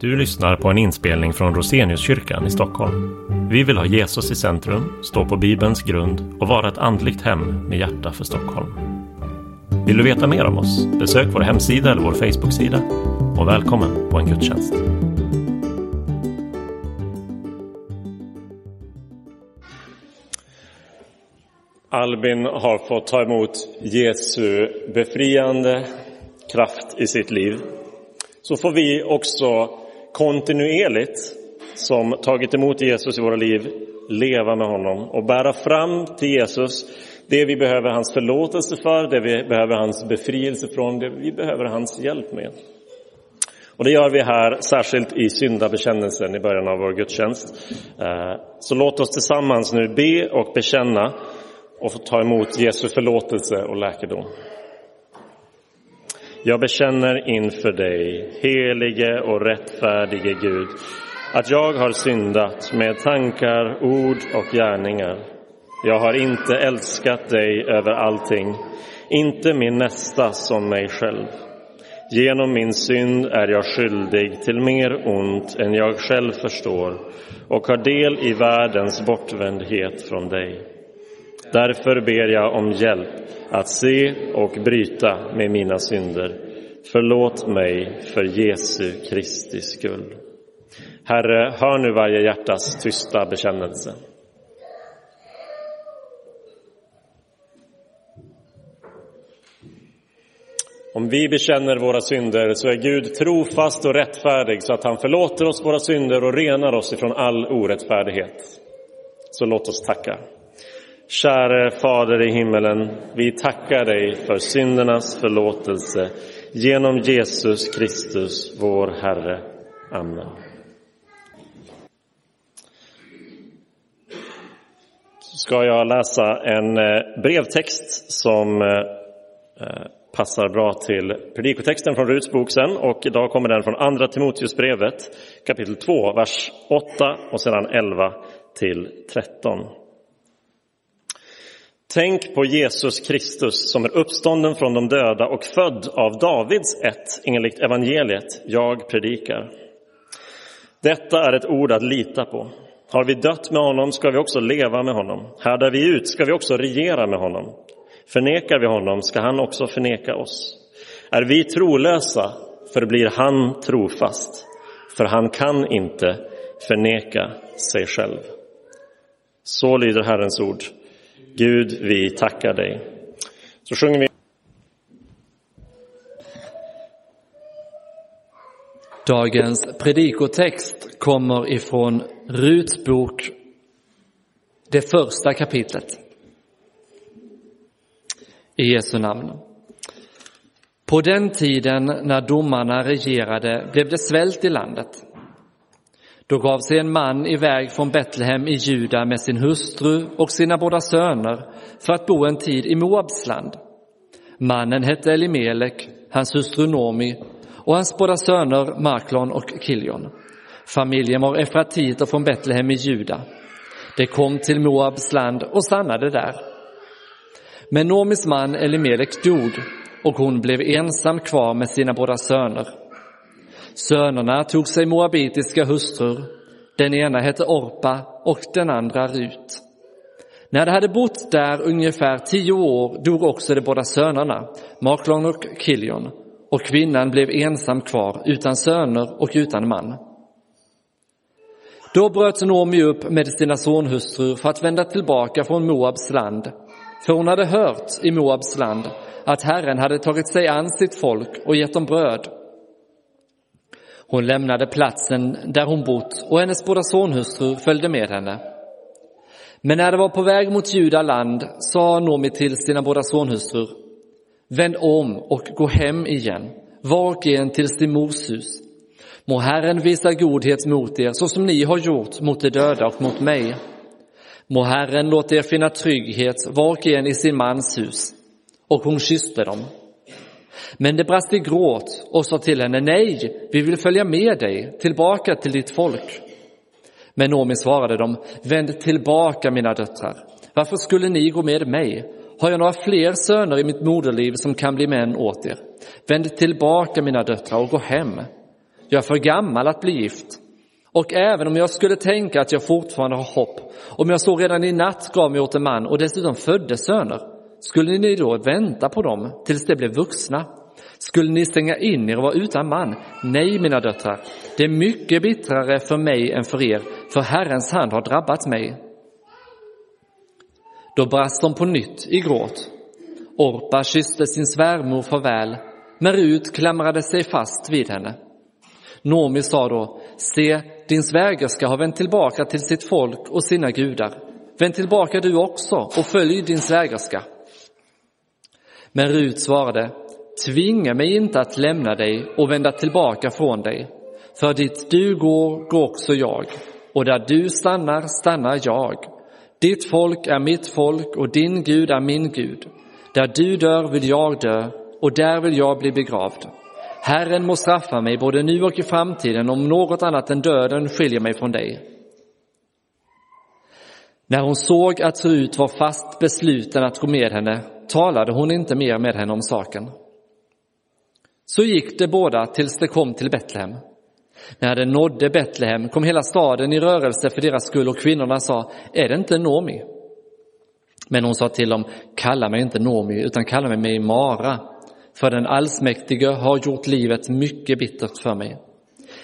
Du lyssnar på en inspelning från Roseniuskyrkan i Stockholm. Vi vill ha Jesus i centrum, stå på Bibelns grund och vara ett andligt hem med hjärta för Stockholm. Vill du veta mer om oss? Besök vår hemsida eller vår Facebooksida. Och välkommen på en gudstjänst. Albin har fått ta emot Jesu befriande kraft i sitt liv. Så får vi också kontinuerligt som tagit emot Jesus i våra liv leva med honom och bära fram till Jesus det vi behöver hans förlåtelse för, det vi behöver hans befrielse från, det vi behöver hans hjälp med. Och det gör vi här särskilt i syndabekännelsen i början av vår gudstjänst. Eh, så låt oss tillsammans nu be och bekänna och få ta emot Jesu förlåtelse och läkedom. Jag bekänner inför dig, helige och rättfärdige Gud, att jag har syndat med tankar, ord och gärningar. Jag har inte älskat dig över allting, inte min nästa som mig själv. Genom min synd är jag skyldig till mer ont än jag själv förstår och har del i världens bortvändhet från dig. Därför ber jag om hjälp att se och bryta med mina synder. Förlåt mig för Jesu Kristi skull. Herre, hör nu varje hjärtas tysta bekännelse. Om vi bekänner våra synder så är Gud trofast och rättfärdig så att han förlåter oss våra synder och renar oss ifrån all orättfärdighet. Så låt oss tacka. Käre Fader i himmelen, vi tackar dig för syndernas förlåtelse genom Jesus Kristus, vår Herre. Amen. Ska jag läsa en eh, brevtext som eh, eh, passar bra till predikotexten från Ruts bok sen och idag kommer den från Andra Timoteusbrevet kapitel 2, vers 8 och sedan 11 till 13. Tänk på Jesus Kristus som är uppstånden från de döda och född av Davids ett enligt evangeliet jag predikar. Detta är ett ord att lita på. Har vi dött med honom ska vi också leva med honom. Härdar vi ut ska vi också regera med honom. Förnekar vi honom ska han också förneka oss. Är vi trolösa förblir han trofast, för han kan inte förneka sig själv. Så lyder Herrens ord. Gud, vi tackar dig. Så sjunger vi. Dagens predikotext kommer ifrån Ruts bok, det första kapitlet. I Jesu namn. På den tiden när domarna regerade blev det svält i landet. Då gav sig en man iväg från Betlehem i Juda med sin hustru och sina båda söner för att bo en tid i Moabs land. Mannen hette Elimelek, hans hustru Nomi och hans båda söner Marklon och Kiljon. Familjen var efratiter från Betlehem i Juda. De kom till Moabs land och stannade där. Men Nomis man Elimelek dog och hon blev ensam kvar med sina båda söner. Sönerna tog sig moabitiska hustrur. Den ena hette Orpa och den andra Rut. När de hade bott där ungefär tio år dog också de båda sönerna, Maklon och Kiljon, och kvinnan blev ensam kvar utan söner och utan man. Då bröt Nomi upp med sina sonhustrur för att vända tillbaka från Moabs land, för hon hade hört i Moabs land att Herren hade tagit sig an sitt folk och gett dem bröd. Hon lämnade platsen där hon bott och hennes båda sonhustrur följde med henne. Men när de var på väg mot Judaland sa Nomi till sina båda sonhustrur Vänd om och gå hem igen, var och en till sin mors hus. Må Herren visa godhet mot er så som ni har gjort mot de döda och mot mig. Må Herren låta er finna trygghet var och en i sin mans hus. Och hon kysste dem. Men det brast i gråt och sa till henne, nej, vi vill följa med dig tillbaka till ditt folk. Men Naomi svarade dem, vänd tillbaka mina döttrar. Varför skulle ni gå med mig? Har jag några fler söner i mitt moderliv som kan bli män åt er? Vänd tillbaka mina döttrar och gå hem. Jag är för gammal att bli gift. Och även om jag skulle tänka att jag fortfarande har hopp, om jag så redan i natt gav mig åt en man och dessutom födde söner, skulle ni då vänta på dem tills de blev vuxna? Skulle ni stänga in er och vara utan man? Nej, mina döttrar, det är mycket bittrare för mig än för er, för Herrens hand har drabbat mig. Då brast de på nytt i gråt. Orpa kysste sin svärmor farväl, men Rut klamrade sig fast vid henne. Nomi sa då, se, din svägerska har vänt tillbaka till sitt folk och sina gudar. Vänd tillbaka du också och följ din svägerska. Men Rut svarade, tvinga mig inte att lämna dig och vända tillbaka från dig. För dit du går, går också jag, och där du stannar, stannar jag. Ditt folk är mitt folk och din Gud är min Gud. Där du dör vill jag dö och där vill jag bli begravd. Herren må straffa mig både nu och i framtiden om något annat än döden skiljer mig från dig. När hon såg att Rut var fast besluten att gå med henne talade hon inte mer med henne om saken. Så gick de båda tills de kom till Betlehem. När de nådde Betlehem kom hela staden i rörelse för deras skull och kvinnorna sa, är det inte Nomi? Men hon sa till dem, kalla mig inte Nomi utan kalla mig Mara, för den allsmäktige har gjort livet mycket bittert för mig.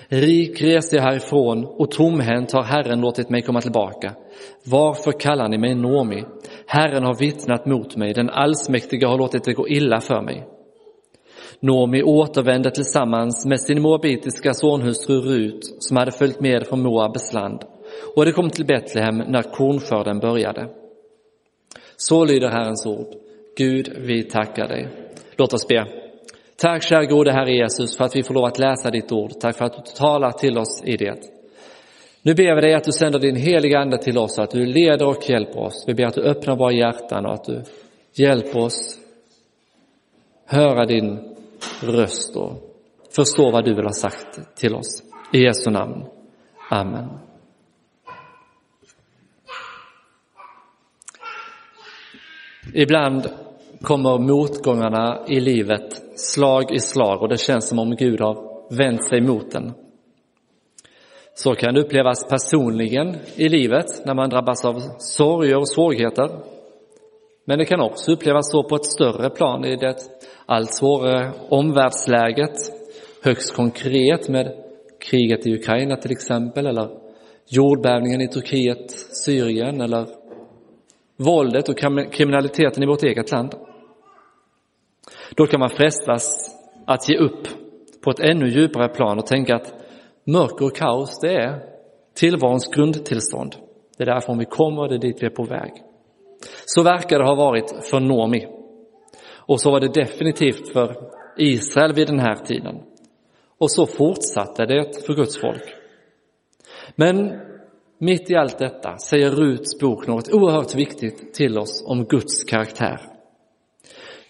Rik reste jag härifrån och tomhänt har Herren låtit mig komma tillbaka. Varför kallar ni mig Nomi? Herren har vittnat mot mig, den allsmäktige har låtit det gå illa för mig. Nomi återvände tillsammans med sin moabitiska sonhustru Rut som hade följt med från Moabes land och det kom till Betlehem när kornskörden började. Så lyder Herrens ord. Gud, vi tackar dig. Låt oss be. Tack kära gode Herre Jesus för att vi får lov att läsa ditt ord. Tack för att du talar till oss i det. Nu ber vi dig att du sänder din heliga Ande till oss, att du leder och hjälper oss. Vi ber att du öppnar våra hjärtan och att du hjälper oss höra din röst och förstå vad du vill ha sagt till oss. I Jesu namn. Amen. Ibland kommer motgångarna i livet slag i slag och det känns som om Gud har vänt sig mot den. Så kan det upplevas personligen i livet när man drabbas av sorger och svårigheter. Men det kan också upplevas så på ett större plan i det allt svårare omvärldsläget, högst konkret med kriget i Ukraina till exempel, eller jordbävningen i Turkiet, Syrien eller våldet och kriminaliteten i vårt eget land. Då kan man frestas att ge upp på ett ännu djupare plan och tänka att mörker och kaos, det är tillvarons grundtillstånd. Det är därifrån vi kommer, det är dit vi är på väg. Så verkar det ha varit för Nomi. Och så var det definitivt för Israel vid den här tiden. Och så fortsatte det för Guds folk. Men mitt i allt detta säger Ruts bok något oerhört viktigt till oss om Guds karaktär.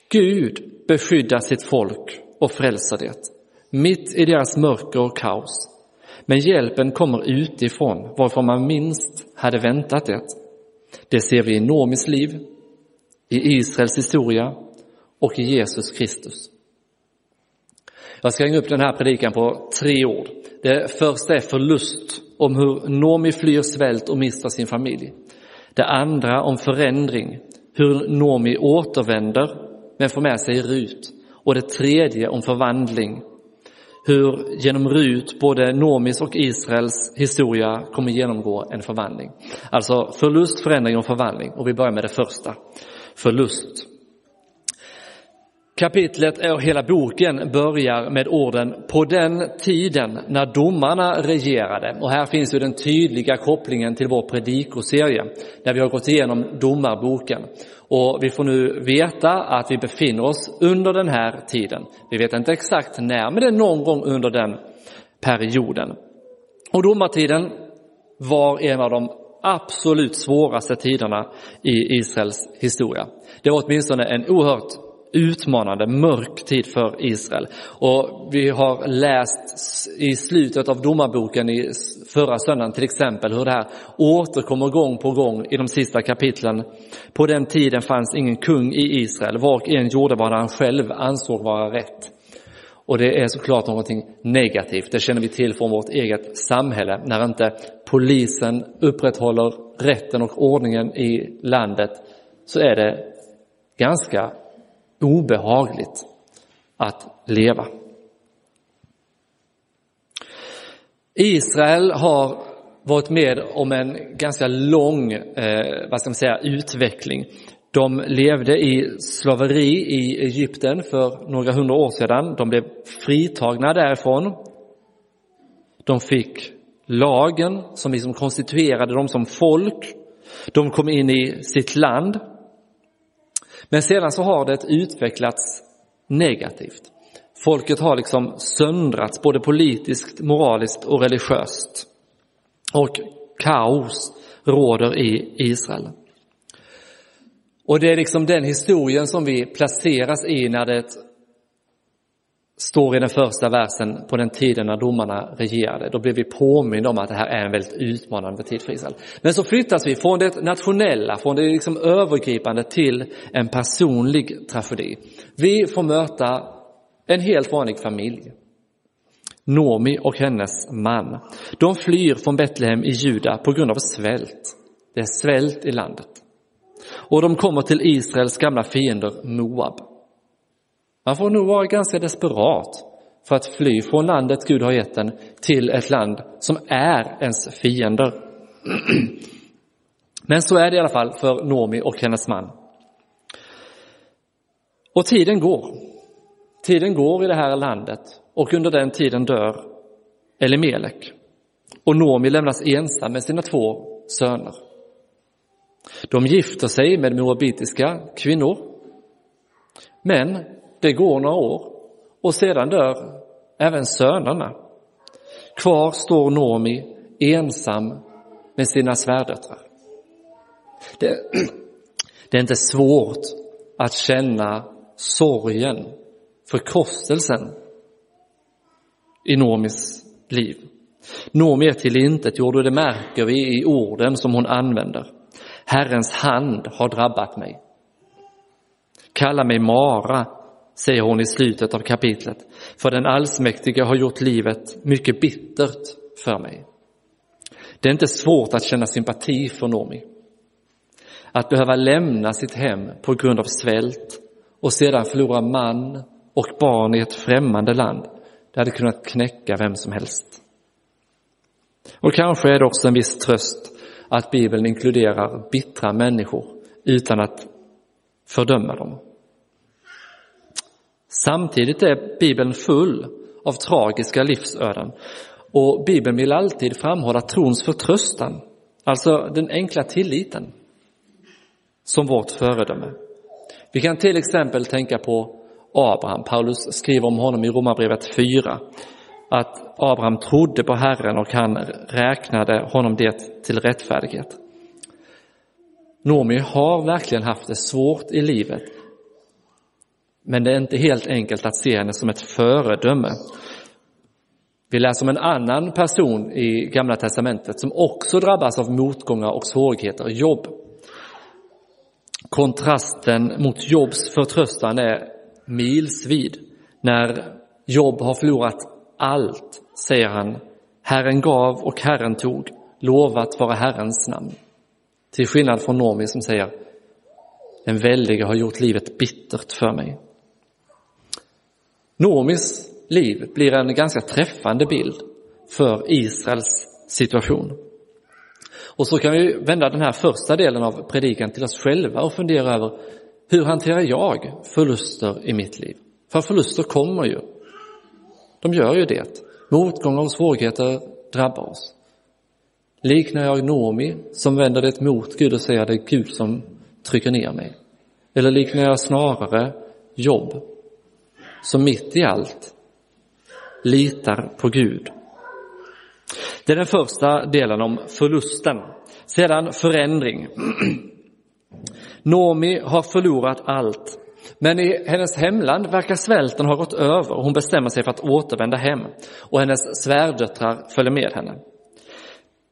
Gud beskyddar sitt folk och frälser det, mitt i deras mörker och kaos. Men hjälpen kommer utifrån, varifrån man minst hade väntat det. Det ser vi i Nomis liv, i Israels historia och i Jesus Kristus. Jag ska hänga upp den här predikan på tre ord. Det första är förlust, om hur Nomi flyr svält och mister sin familj. Det andra om förändring, hur Nomi återvänder men får med sig Rut. Och det tredje om förvandling, hur genom Rut både Nomis och Israels historia kommer genomgå en förvandling. Alltså förlust, förändring och förvandling. Och vi börjar med det första, förlust. Kapitlet och hela boken börjar med orden på den tiden när domarna regerade. Och här finns ju den tydliga kopplingen till vår predikoserie där vi har gått igenom domarboken. Och vi får nu veta att vi befinner oss under den här tiden. Vi vet inte exakt när, men det är någon gång under den perioden. Och domartiden var en av de absolut svåraste tiderna i Israels historia. Det var åtminstone en oerhört utmanande, mörk tid för Israel. Och vi har läst i slutet av domarboken i förra söndagen till exempel hur det här återkommer gång på gång i de sista kapitlen. På den tiden fanns ingen kung i Israel, var och en gjorde vad han själv ansåg vara rätt. Och det är såklart någonting negativt, det känner vi till från vårt eget samhälle, när inte polisen upprätthåller rätten och ordningen i landet så är det ganska obehagligt att leva. Israel har varit med om en ganska lång eh, vad ska man säga, utveckling. De levde i slaveri i Egypten för några hundra år sedan. De blev fritagna därifrån. De fick lagen som liksom konstituerade dem som folk. De kom in i sitt land. Men sedan så har det utvecklats negativt. Folket har liksom söndrats både politiskt, moraliskt och religiöst. Och kaos råder i Israel. Och det är liksom den historien som vi placeras i när det står i den första versen på den tiden när domarna regerade. Då blir vi påminna om att det här är en väldigt utmanande tid för Israel. Men så flyttas vi från det nationella, från det liksom övergripande till en personlig tragedi. Vi får möta en helt vanlig familj. Nomi och hennes man. De flyr från Betlehem i Juda på grund av svält. Det är svält i landet. Och de kommer till Israels gamla fiender Moab. Man får nog vara ganska desperat för att fly från landet Gud har gett en till ett land som är ens fiender. Men så är det i alla fall för Nomi och hennes man. Och tiden går. Tiden går i det här landet och under den tiden dör Elimelek. Och Nomi lämnas ensam med sina två söner. De gifter sig med moabitiska kvinnor. Men det går några år och sedan dör även sönerna. Kvar står Nomi ensam med sina svärdöttrar. Det, det är inte svårt att känna sorgen, förkrosselsen i Nomis liv. Nomi är tillintetgjord och det märker vi i orden som hon använder. Herrens hand har drabbat mig. Kalla mig Mara, säger hon i slutet av kapitlet, för den allsmäktige har gjort livet mycket bittert för mig. Det är inte svårt att känna sympati för Nomi. Att behöva lämna sitt hem på grund av svält och sedan förlora man och barn i ett främmande land, det hade kunnat knäcka vem som helst. Och kanske är det också en viss tröst att Bibeln inkluderar bittra människor utan att fördöma dem. Samtidigt är Bibeln full av tragiska livsöden och Bibeln vill alltid framhålla trons förtröstan, alltså den enkla tilliten, som vårt föredöme. Vi kan till exempel tänka på Abraham. Paulus skriver om honom i Romarbrevet 4 att Abraham trodde på Herren och han räknade honom det till rättfärdighet. Nomi har verkligen haft det svårt i livet, men det är inte helt enkelt att se henne som ett föredöme. Vi läser om en annan person i Gamla testamentet som också drabbas av motgångar och svårigheter, Jobb. Kontrasten mot Jobs förtröstan är milsvid. När Jobb har förlorat allt, säger han, Herren gav och Herren tog, lovat vara Herrens namn. Till skillnad från Nomi som säger, den väldige har gjort livet bittert för mig. Nomis liv blir en ganska träffande bild för Israels situation. Och så kan vi vända den här första delen av predikan till oss själva och fundera över hur hanterar jag förluster i mitt liv? För förluster kommer ju. De gör ju det. Motgångar och svårigheter drabbar oss. Liknar jag Nomi som vänder det mot Gud och säger att det är Gud som trycker ner mig? Eller liknar jag snarare jobb som mitt i allt litar på Gud? Det är den första delen om förlusten. Sedan förändring. Nomi har förlorat allt men i hennes hemland verkar svälten ha gått över och hon bestämmer sig för att återvända hem och hennes svärdöttrar följer med henne.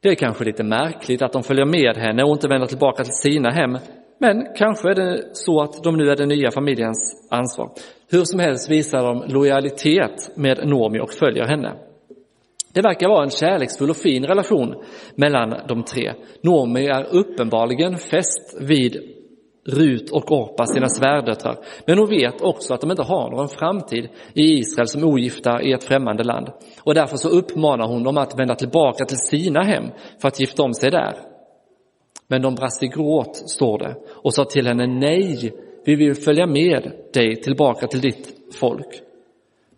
Det är kanske lite märkligt att de följer med henne och inte vänder tillbaka till sina hem, Men kanske är det så att de nu är den nya familjens ansvar. Hur som helst visar de lojalitet med Nomi och följer henne. Det verkar vara en kärleksfull och fin relation mellan de tre. Nomi är uppenbarligen fäst vid Rut och Orpa, sina svärdöttrar. Men hon vet också att de inte har någon framtid i Israel som ogifta i ett främmande land. Och därför så uppmanar hon dem att vända tillbaka till sina hem för att gifta om sig där. Men de brast i gråt, står det, och sa till henne nej, vi vill följa med dig tillbaka till ditt folk.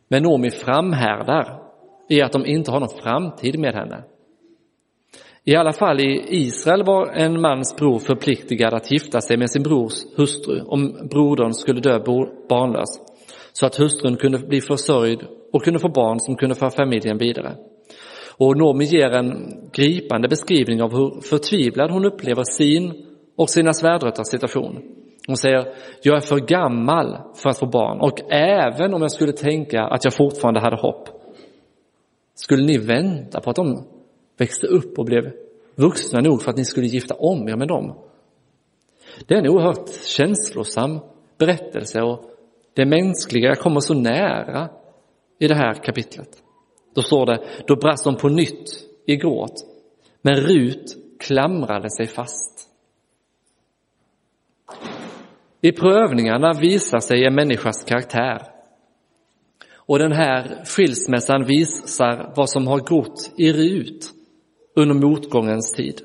Men Naomi framhärdar i att de inte har någon framtid med henne. I alla fall i Israel var en mans bror förpliktigad att gifta sig med sin brors hustru om brodern skulle dö barnlös, så att hustrun kunde bli försörjd och kunde få barn som kunde föra familjen vidare. Och Noomi ger en gripande beskrivning av hur förtvivlad hon upplever sin och sina svärdröttars situation. Hon säger, jag är för gammal för att få barn och även om jag skulle tänka att jag fortfarande hade hopp, skulle ni vänta på att de växte upp och blev vuxna nog för att ni skulle gifta om er med dem? Det är en oerhört känslosam berättelse och det mänskliga kommer så nära i det här kapitlet. Då står det, då brast de på nytt i gråt, men Rut klamrade sig fast. I prövningarna visar sig en människas karaktär. Och den här skilsmässan visar vad som har gått i Rut under motgångens tid.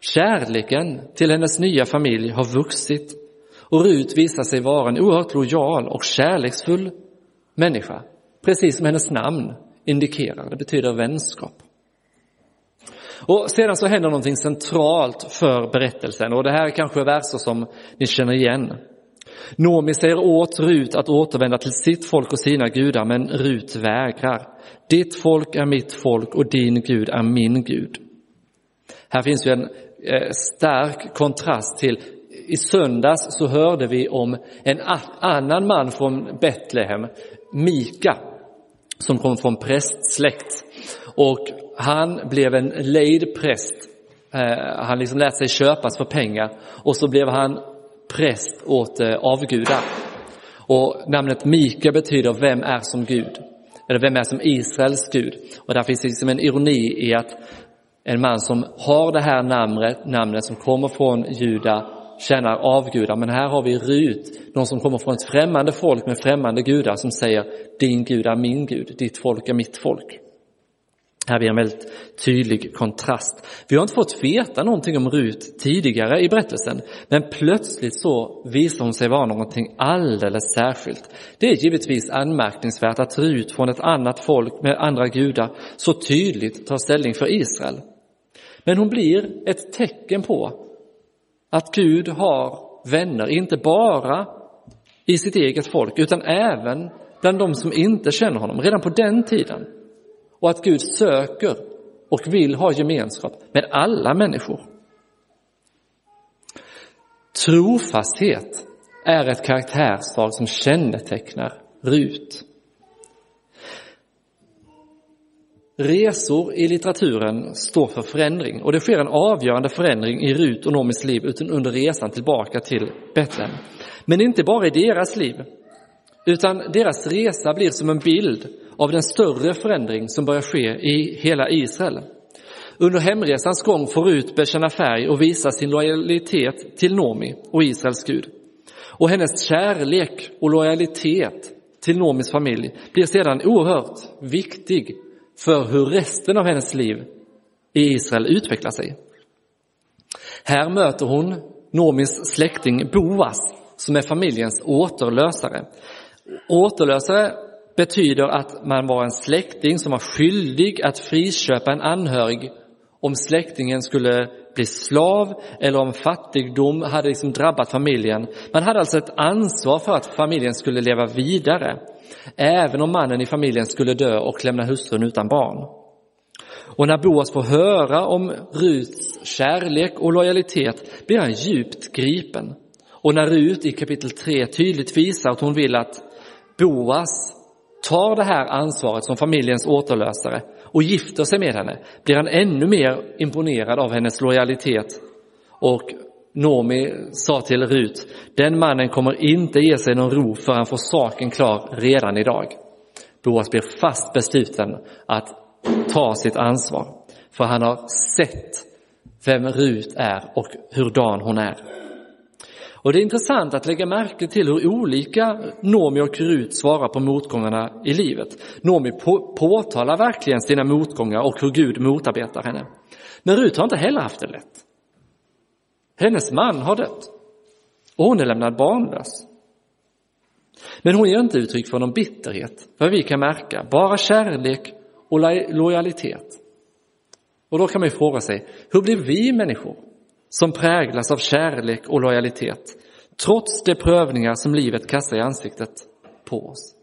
Kärleken till hennes nya familj har vuxit och Rut visar sig vara en oerhört lojal och kärleksfull människa, precis som hennes namn indikerar. Det betyder vänskap. Och sedan så händer någonting centralt för berättelsen och det här är kanske är verser som ni känner igen. Nomi säger åt Rut att återvända till sitt folk och sina gudar, men Rut vägrar. Ditt folk är mitt folk och din Gud är min Gud. Här finns ju en eh, stark kontrast till i söndags så hörde vi om en annan man från Betlehem, Mika, som kom från prästsläkt. Och han blev en lejd präst. Eh, han liksom lät sig köpas för pengar och så blev han präst åt eh, avgudar. Och namnet Mika betyder vem är som Gud? Eller vem är som Israels Gud? Och där finns liksom en ironi i att en man som har det här namnet, namnet som kommer från Juda tjänar avgudar. Men här har vi Rut, någon som kommer från ett främmande folk med främmande gudar som säger din Gud är min Gud, ditt folk är mitt folk. Här blir en väldigt tydlig kontrast. Vi har inte fått veta någonting om Rut tidigare i berättelsen, men plötsligt så visar hon sig vara någonting alldeles särskilt. Det är givetvis anmärkningsvärt att Rut från ett annat folk med andra gudar så tydligt tar ställning för Israel. Men hon blir ett tecken på att Gud har vänner, inte bara i sitt eget folk, utan även bland de som inte känner honom, redan på den tiden och att Gud söker och vill ha gemenskap med alla människor. Trofasthet är ett karaktärsdrag som kännetecknar Rut. Resor i litteraturen står för förändring och det sker en avgörande förändring i Rut och Nomis liv under resan tillbaka till Betlehem. Men inte bara i deras liv, utan deras resa blir som en bild av den större förändring som börjar ske i hela Israel. Under hemresans gång får Rut bekänna färg och visa sin lojalitet till Nomi och Israels Gud. Och hennes kärlek och lojalitet till Nomis familj blir sedan oerhört viktig för hur resten av hennes liv i Israel utvecklar sig. Här möter hon Nomis släkting Boas som är familjens återlösare. Återlösare betyder att man var en släkting som var skyldig att friköpa en anhörig om släktingen skulle bli slav eller om fattigdom hade liksom drabbat familjen. Man hade alltså ett ansvar för att familjen skulle leva vidare, även om mannen i familjen skulle dö och lämna hustrun utan barn. Och när Boas får höra om Ruts kärlek och lojalitet blir han djupt gripen. Och när Rut i kapitel 3 tydligt visar att hon vill att Boas tar det här ansvaret som familjens återlösare och gifter sig med henne blir han ännu mer imponerad av hennes lojalitet och Nomi sa till Rut, den mannen kommer inte ge sig någon ro för han får saken klar redan idag. Boas blir fast besluten att ta sitt ansvar, för han har sett vem Rut är och hurdan hon är. Och det är intressant att lägga märke till hur olika Nomi och Rut svarar på motgångarna i livet. Nomi på, påtalar verkligen sina motgångar och hur Gud motarbetar henne. Men Rut har inte heller haft det lätt. Hennes man har dött och hon är lämnad barnlös. Men hon ger inte uttryck för någon bitterhet, vad vi kan märka, bara kärlek och lojalitet. Och då kan man ju fråga sig, hur blir vi människor som präglas av kärlek och lojalitet trots de prövningar som livet kastar i ansiktet på oss?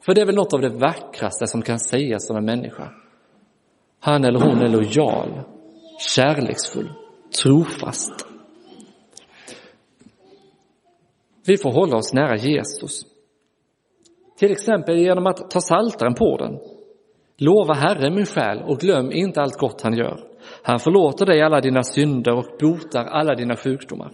För det är väl något av det vackraste som kan sägas om en människa. Han eller hon är lojal, kärleksfull, trofast. Vi får hålla oss nära Jesus. Till exempel genom att ta saltaren på den. Lova Herren min själ och glöm inte allt gott han gör. Han förlåter dig alla dina synder och botar alla dina sjukdomar.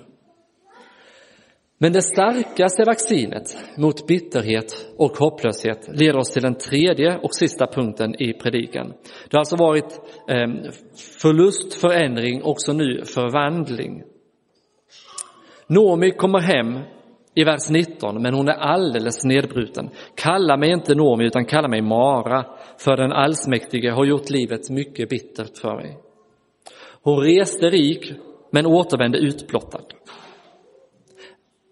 Men det starkaste vaccinet mot bitterhet och hopplöshet leder oss till den tredje och sista punkten i predikan. Det har alltså varit ehm, förlust, förändring, också nu förvandling. Nomi kommer hem i vers 19, men hon är alldeles nedbruten. Kalla mig inte Nomi, utan kalla mig Mara, för den allsmäktige har gjort livet mycket bittert för mig. Hon reste rik, men återvände utblottad.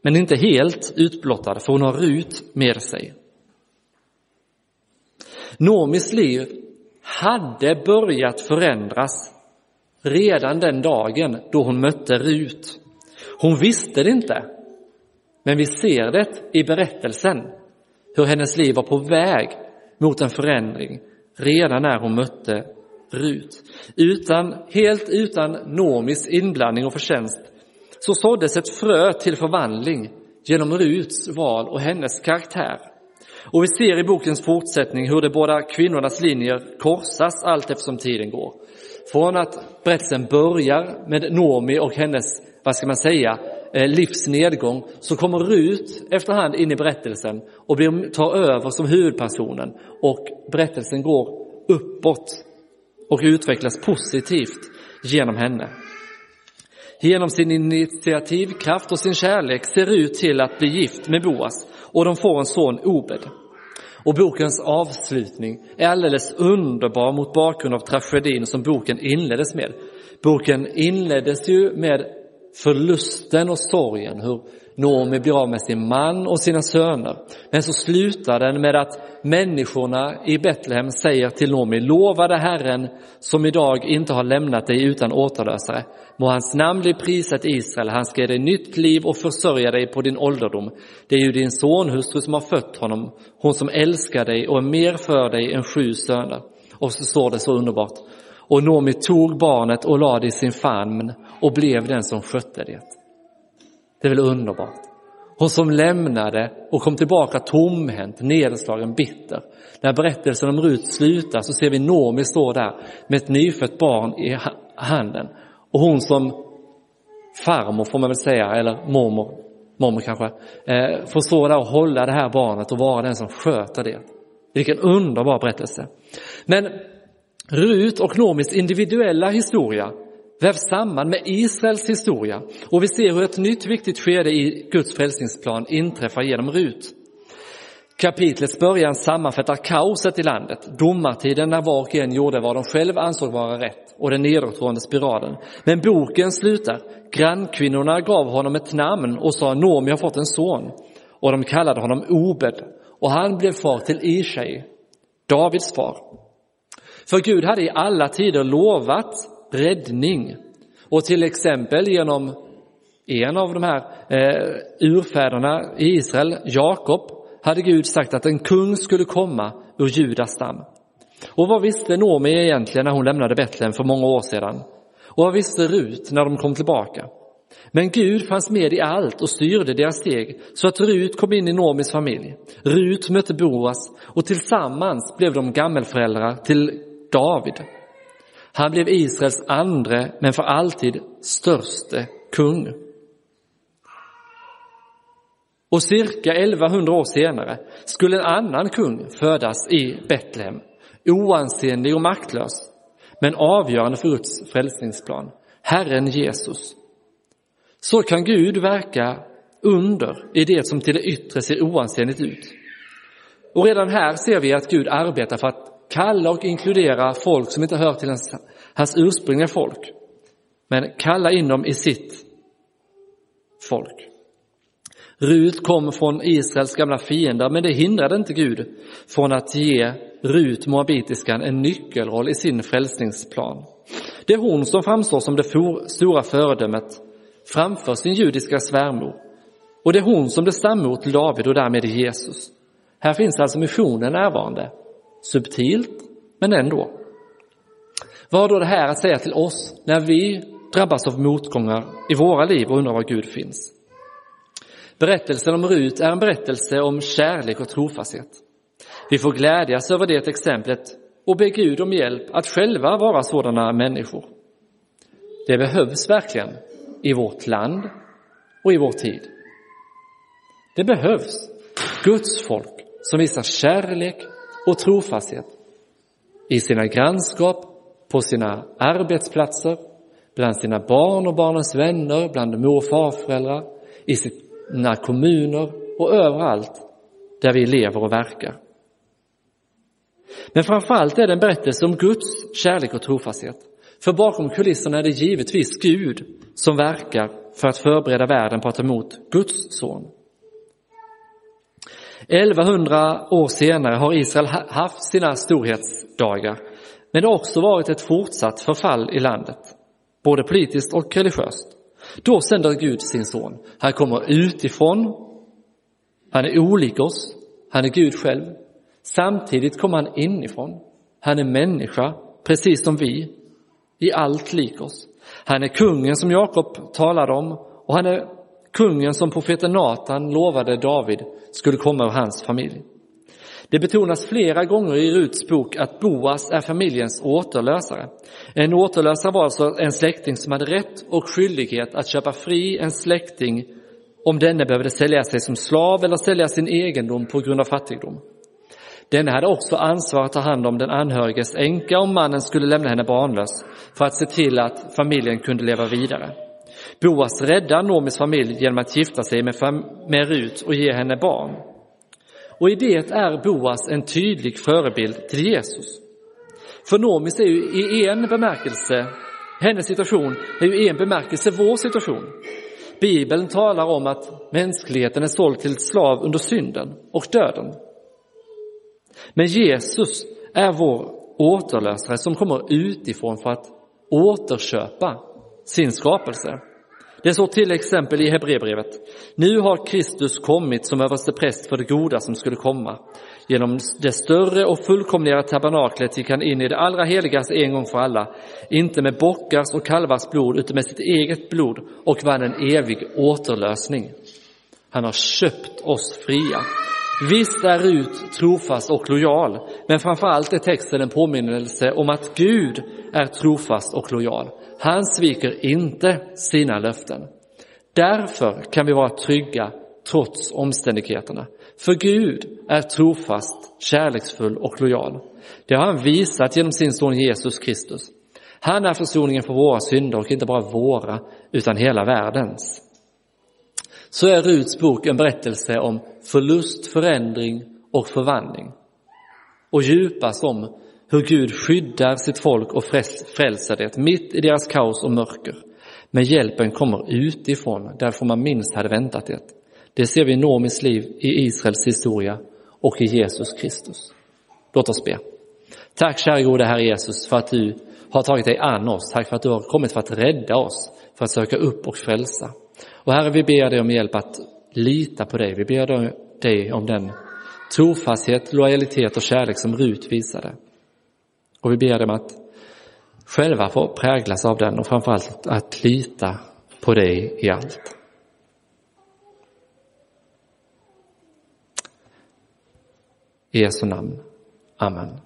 Men inte helt utblottad, för hon har Rut med sig. Nomis liv hade börjat förändras redan den dagen då hon mötte Rut. Hon visste det inte, men vi ser det i berättelsen, hur hennes liv var på väg mot en förändring redan när hon mötte Rut. Utan, helt utan Nomis inblandning och förtjänst så såddes ett frö till förvandling genom Ruts val och hennes karaktär. Och vi ser i bokens fortsättning hur de båda kvinnornas linjer korsas allt eftersom tiden går. Från att berättelsen börjar med Nomi och hennes, vad ska man säga, eh, livsnedgång livs nedgång så kommer Rut efterhand in i berättelsen och tar över som huvudpersonen och berättelsen går uppåt och utvecklas positivt genom henne. Genom sin initiativkraft och sin kärlek ser ut till att bli gift med Boas och de får en son Obed. Och bokens avslutning är alldeles underbar mot bakgrund av tragedin som boken inleddes med. Boken inleddes ju med förlusten och sorgen, hur Noomi blir av med sin man och sina söner. Men så slutar den med att människorna i Betlehem säger till Noomi, lovade Herren som idag inte har lämnat dig utan återlösare. Må hans namn bli prisat i Israel, han ska ge dig nytt liv och försörja dig på din ålderdom. Det är ju din sonhustru som har fött honom, hon som älskar dig och är mer för dig än sju söner. Och så står det så underbart. Och Noomi tog barnet och lade det i sin famn och blev den som skötte det. Det är väl underbart? Hon som lämnade och kom tillbaka tomhänt, nedslagen, bitter. När berättelsen om Rut slutar så ser vi Noomi stå där med ett nyfött barn i handen. Och hon som farmor får man väl säga, eller mormor, mormor kanske, eh, får stå där och hålla det här barnet och vara den som sköter det. Vilken underbar berättelse. Men Rut och Noomis individuella historia vävs samman med Israels historia och vi ser hur ett nytt viktigt skede i Guds frälsningsplan inträffar genom Rut. Kapitlets början sammanfattar kaoset i landet, domartiden när var och en gjorde vad de själv ansåg vara rätt och den nedåtgående spiralen. Men boken slutar. Grannkvinnorna gav honom ett namn och sa Nomi har fått en son och de kallade honom Obed och han blev far till Ishai, Davids far. För Gud hade i alla tider lovat räddning. Och till exempel genom en av de här eh, urfäderna i Israel, Jakob, hade Gud sagt att en kung skulle komma ur Judas stam. Och vad visste Nomi egentligen när hon lämnade Betlehem för många år sedan? Och vad visste Rut när de kom tillbaka? Men Gud fanns med i allt och styrde deras steg så att Rut kom in i Nomis familj. Rut mötte Boas och tillsammans blev de gammelföräldrar till David. Han blev Israels andre, men för alltid störste kung. Och cirka 1100 år senare skulle en annan kung födas i Betlehem, oansenlig och maktlös, men avgörande för Guds frälsningsplan, Herren Jesus. Så kan Gud verka under i det som till det yttre ser oansenligt ut. Och redan här ser vi att Gud arbetar för att kalla och inkludera folk som inte hör till hans, hans ursprungliga folk, men kalla in dem i sitt folk. Rut kom från Israels gamla fiender, men det hindrade inte Gud från att ge Rut, moabitiskan, en nyckelroll i sin frälsningsplan. Det är hon som framstår som det stora föredömet framför sin judiska svärmor. Och det är hon som blir stammor till David och därmed Jesus. Här finns alltså missionen närvarande. Subtilt, men ändå. Vad har då det här att säga till oss när vi drabbas av motgångar i våra liv och undrar var Gud finns? Berättelsen om Rut är en berättelse om kärlek och trofasthet. Vi får glädjas över det exemplet och be Gud om hjälp att själva vara sådana människor. Det behövs verkligen i vårt land och i vår tid. Det behövs Guds folk som visar kärlek och trofasthet i sina grannskap, på sina arbetsplatser, bland sina barn och barnens vänner, bland mor och farföräldrar, i sina kommuner och överallt där vi lever och verkar. Men framförallt är det en berättelse om Guds kärlek och trofasthet. För bakom kulisserna är det givetvis Gud som verkar för att förbereda världen på att ta emot Guds son. 1100 år senare har Israel haft sina storhetsdagar, men det har också varit ett fortsatt förfall i landet, både politiskt och religiöst. Då sänder Gud sin son. Han kommer utifrån, han är olik oss, han är Gud själv. Samtidigt kommer han inifrån. Han är människa, precis som vi, i allt lik oss. Han är kungen som Jakob talade om och han är kungen som profeten Natan lovade David skulle komma ur hans familj. Det betonas flera gånger i Ruts bok att Boas är familjens återlösare. En återlösare var alltså en släkting som hade rätt och skyldighet att köpa fri en släkting om denne behövde sälja sig som slav eller sälja sin egendom på grund av fattigdom. Denne hade också ansvar att ta hand om den anhöriges änka om mannen skulle lämna henne barnlös för att se till att familjen kunde leva vidare. Boas räddar Nomis familj genom att gifta sig med, med Rut och ge henne barn. Och i det är Boas en tydlig förebild till Jesus. För Nomis är ju i en bemärkelse, hennes situation är ju i en bemärkelse vår situation. Bibeln talar om att mänskligheten är såld till slav under synden och döden. Men Jesus är vår återlösare som kommer utifrån för att återköpa sin skapelse. Det står till exempel i Hebreerbrevet. Nu har Kristus kommit som överstepräst för det goda som skulle komma. Genom det större och fullkomligare tabernaklet gick han in i det allra heligaste en gång för alla, inte med bockars och kalvars blod, utan med sitt eget blod och vann en evig återlösning. Han har köpt oss fria. Visst är Rut trofast och lojal, men framför allt är texten en påminnelse om att Gud är trofast och lojal. Han sviker inte sina löften. Därför kan vi vara trygga trots omständigheterna. För Gud är trofast, kärleksfull och lojal. Det har han visat genom sin son Jesus Kristus. Han är försoningen för våra synder och inte bara våra, utan hela världens. Så är Ruts bok en berättelse om förlust, förändring och förvandling. Och djupast om hur Gud skyddar sitt folk och frälser det mitt i deras kaos och mörker. Men hjälpen kommer utifrån, därför man minst hade väntat det. Det ser vi i Nomis liv, i Israels historia och i Jesus Kristus. Låt oss be. Tack kära gode Herre Jesus för att du har tagit dig an oss. Tack för att du har kommit för att rädda oss, för att söka upp och frälsa. Och Herre, vi ber dig om hjälp att lita på dig. Vi ber dig om den trofasthet, lojalitet och kärlek som Rut visade. Och vi ber dem att själva få präglas av den och framförallt att lita på dig i allt. I Jesu namn. Amen.